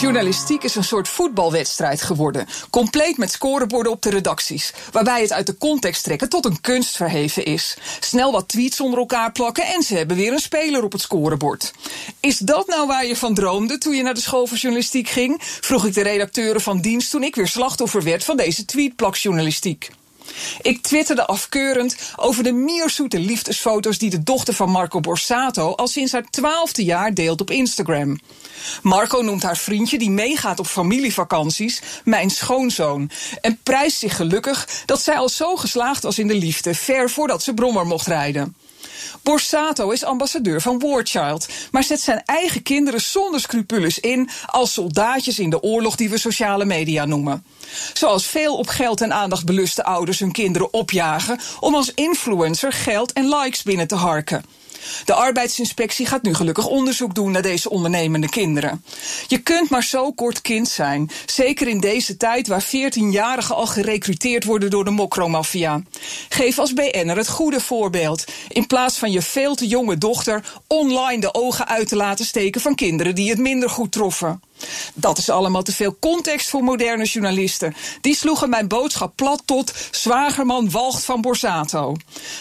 Journalistiek is een soort voetbalwedstrijd geworden. Compleet met scoreborden op de redacties. Waarbij het uit de context trekken tot een kunst verheven is. Snel wat tweets onder elkaar plakken en ze hebben weer een speler op het scorebord. Is dat nou waar je van droomde toen je naar de school voor journalistiek ging? Vroeg ik de redacteuren van dienst toen ik weer slachtoffer werd van deze tweetplakjournalistiek. Ik twitterde afkeurend over de mierzoete liefdesfoto's die de dochter van Marco Borsato al sinds haar twaalfde jaar deelt op Instagram. Marco noemt haar vriendje, die meegaat op familievakanties, mijn schoonzoon. En prijst zich gelukkig dat zij al zo geslaagd was in de liefde, ver voordat ze brommer mocht rijden. Borsato is ambassadeur van Warchild, maar zet zijn eigen kinderen zonder scrupules in als soldaatjes in de oorlog die we sociale media noemen. Zoals veel op geld en aandacht beluste ouders hun kinderen opjagen om als influencer geld en likes binnen te harken. De arbeidsinspectie gaat nu gelukkig onderzoek doen naar deze ondernemende kinderen. Je kunt maar zo kort kind zijn, zeker in deze tijd waar 14-jarigen al gerecruiteerd worden door de mokromafia. Geef als BN'er het goede voorbeeld, in plaats van je veel te jonge dochter online de ogen uit te laten steken van kinderen die het minder goed troffen. Dat is allemaal te veel context voor moderne journalisten. Die sloegen mijn boodschap plat tot zwagerman walgt van Borsato.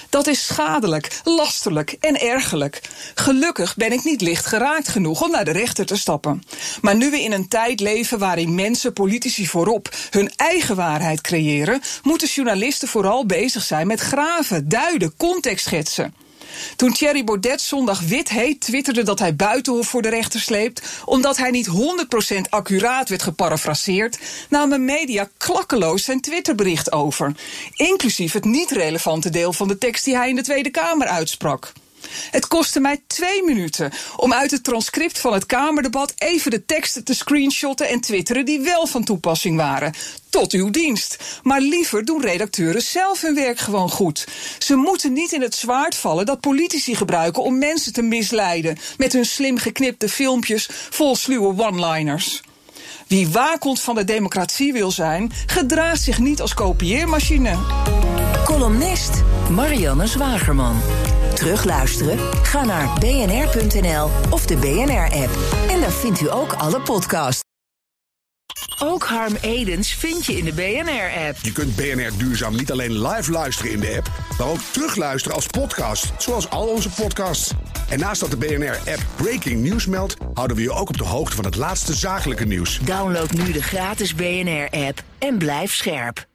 Dat is schadelijk, lasterlijk en ergerlijk. Gelukkig ben ik niet licht geraakt genoeg om naar de rechter te stappen. Maar nu we in een tijd leven waarin mensen, politici voorop, hun eigen waarheid creëren, moeten journalisten vooral bezig zijn met graven, duiden, context schetsen. Toen Thierry Baudet zondag wit heet twitterde dat hij buitenhof voor de rechter sleept, omdat hij niet 100% accuraat werd geparafraseerd, namen media klakkeloos zijn Twitterbericht over, inclusief het niet relevante deel van de tekst die hij in de Tweede Kamer uitsprak. Het kostte mij twee minuten om uit het transcript van het Kamerdebat even de teksten te screenshotten en twitteren die wel van toepassing waren. Tot uw dienst. Maar liever doen redacteuren zelf hun werk gewoon goed. Ze moeten niet in het zwaard vallen dat politici gebruiken om mensen te misleiden met hun slim geknipte filmpjes vol sluwe one-liners. Wie waakhond van de democratie wil zijn, gedraagt zich niet als kopieermachine. Columnist Marianne Zwagerman. Terugluisteren? Ga naar bnr.nl of de BNR-app. En daar vindt u ook alle podcasts. Ook Harm Edens vind je in de BNR-app. Je kunt BNR Duurzaam niet alleen live luisteren in de app, maar ook terugluisteren als podcast, zoals al onze podcasts. En naast dat de BNR-app Breaking News meldt, houden we je ook op de hoogte van het laatste zakelijke nieuws. Download nu de gratis BNR-app en blijf scherp.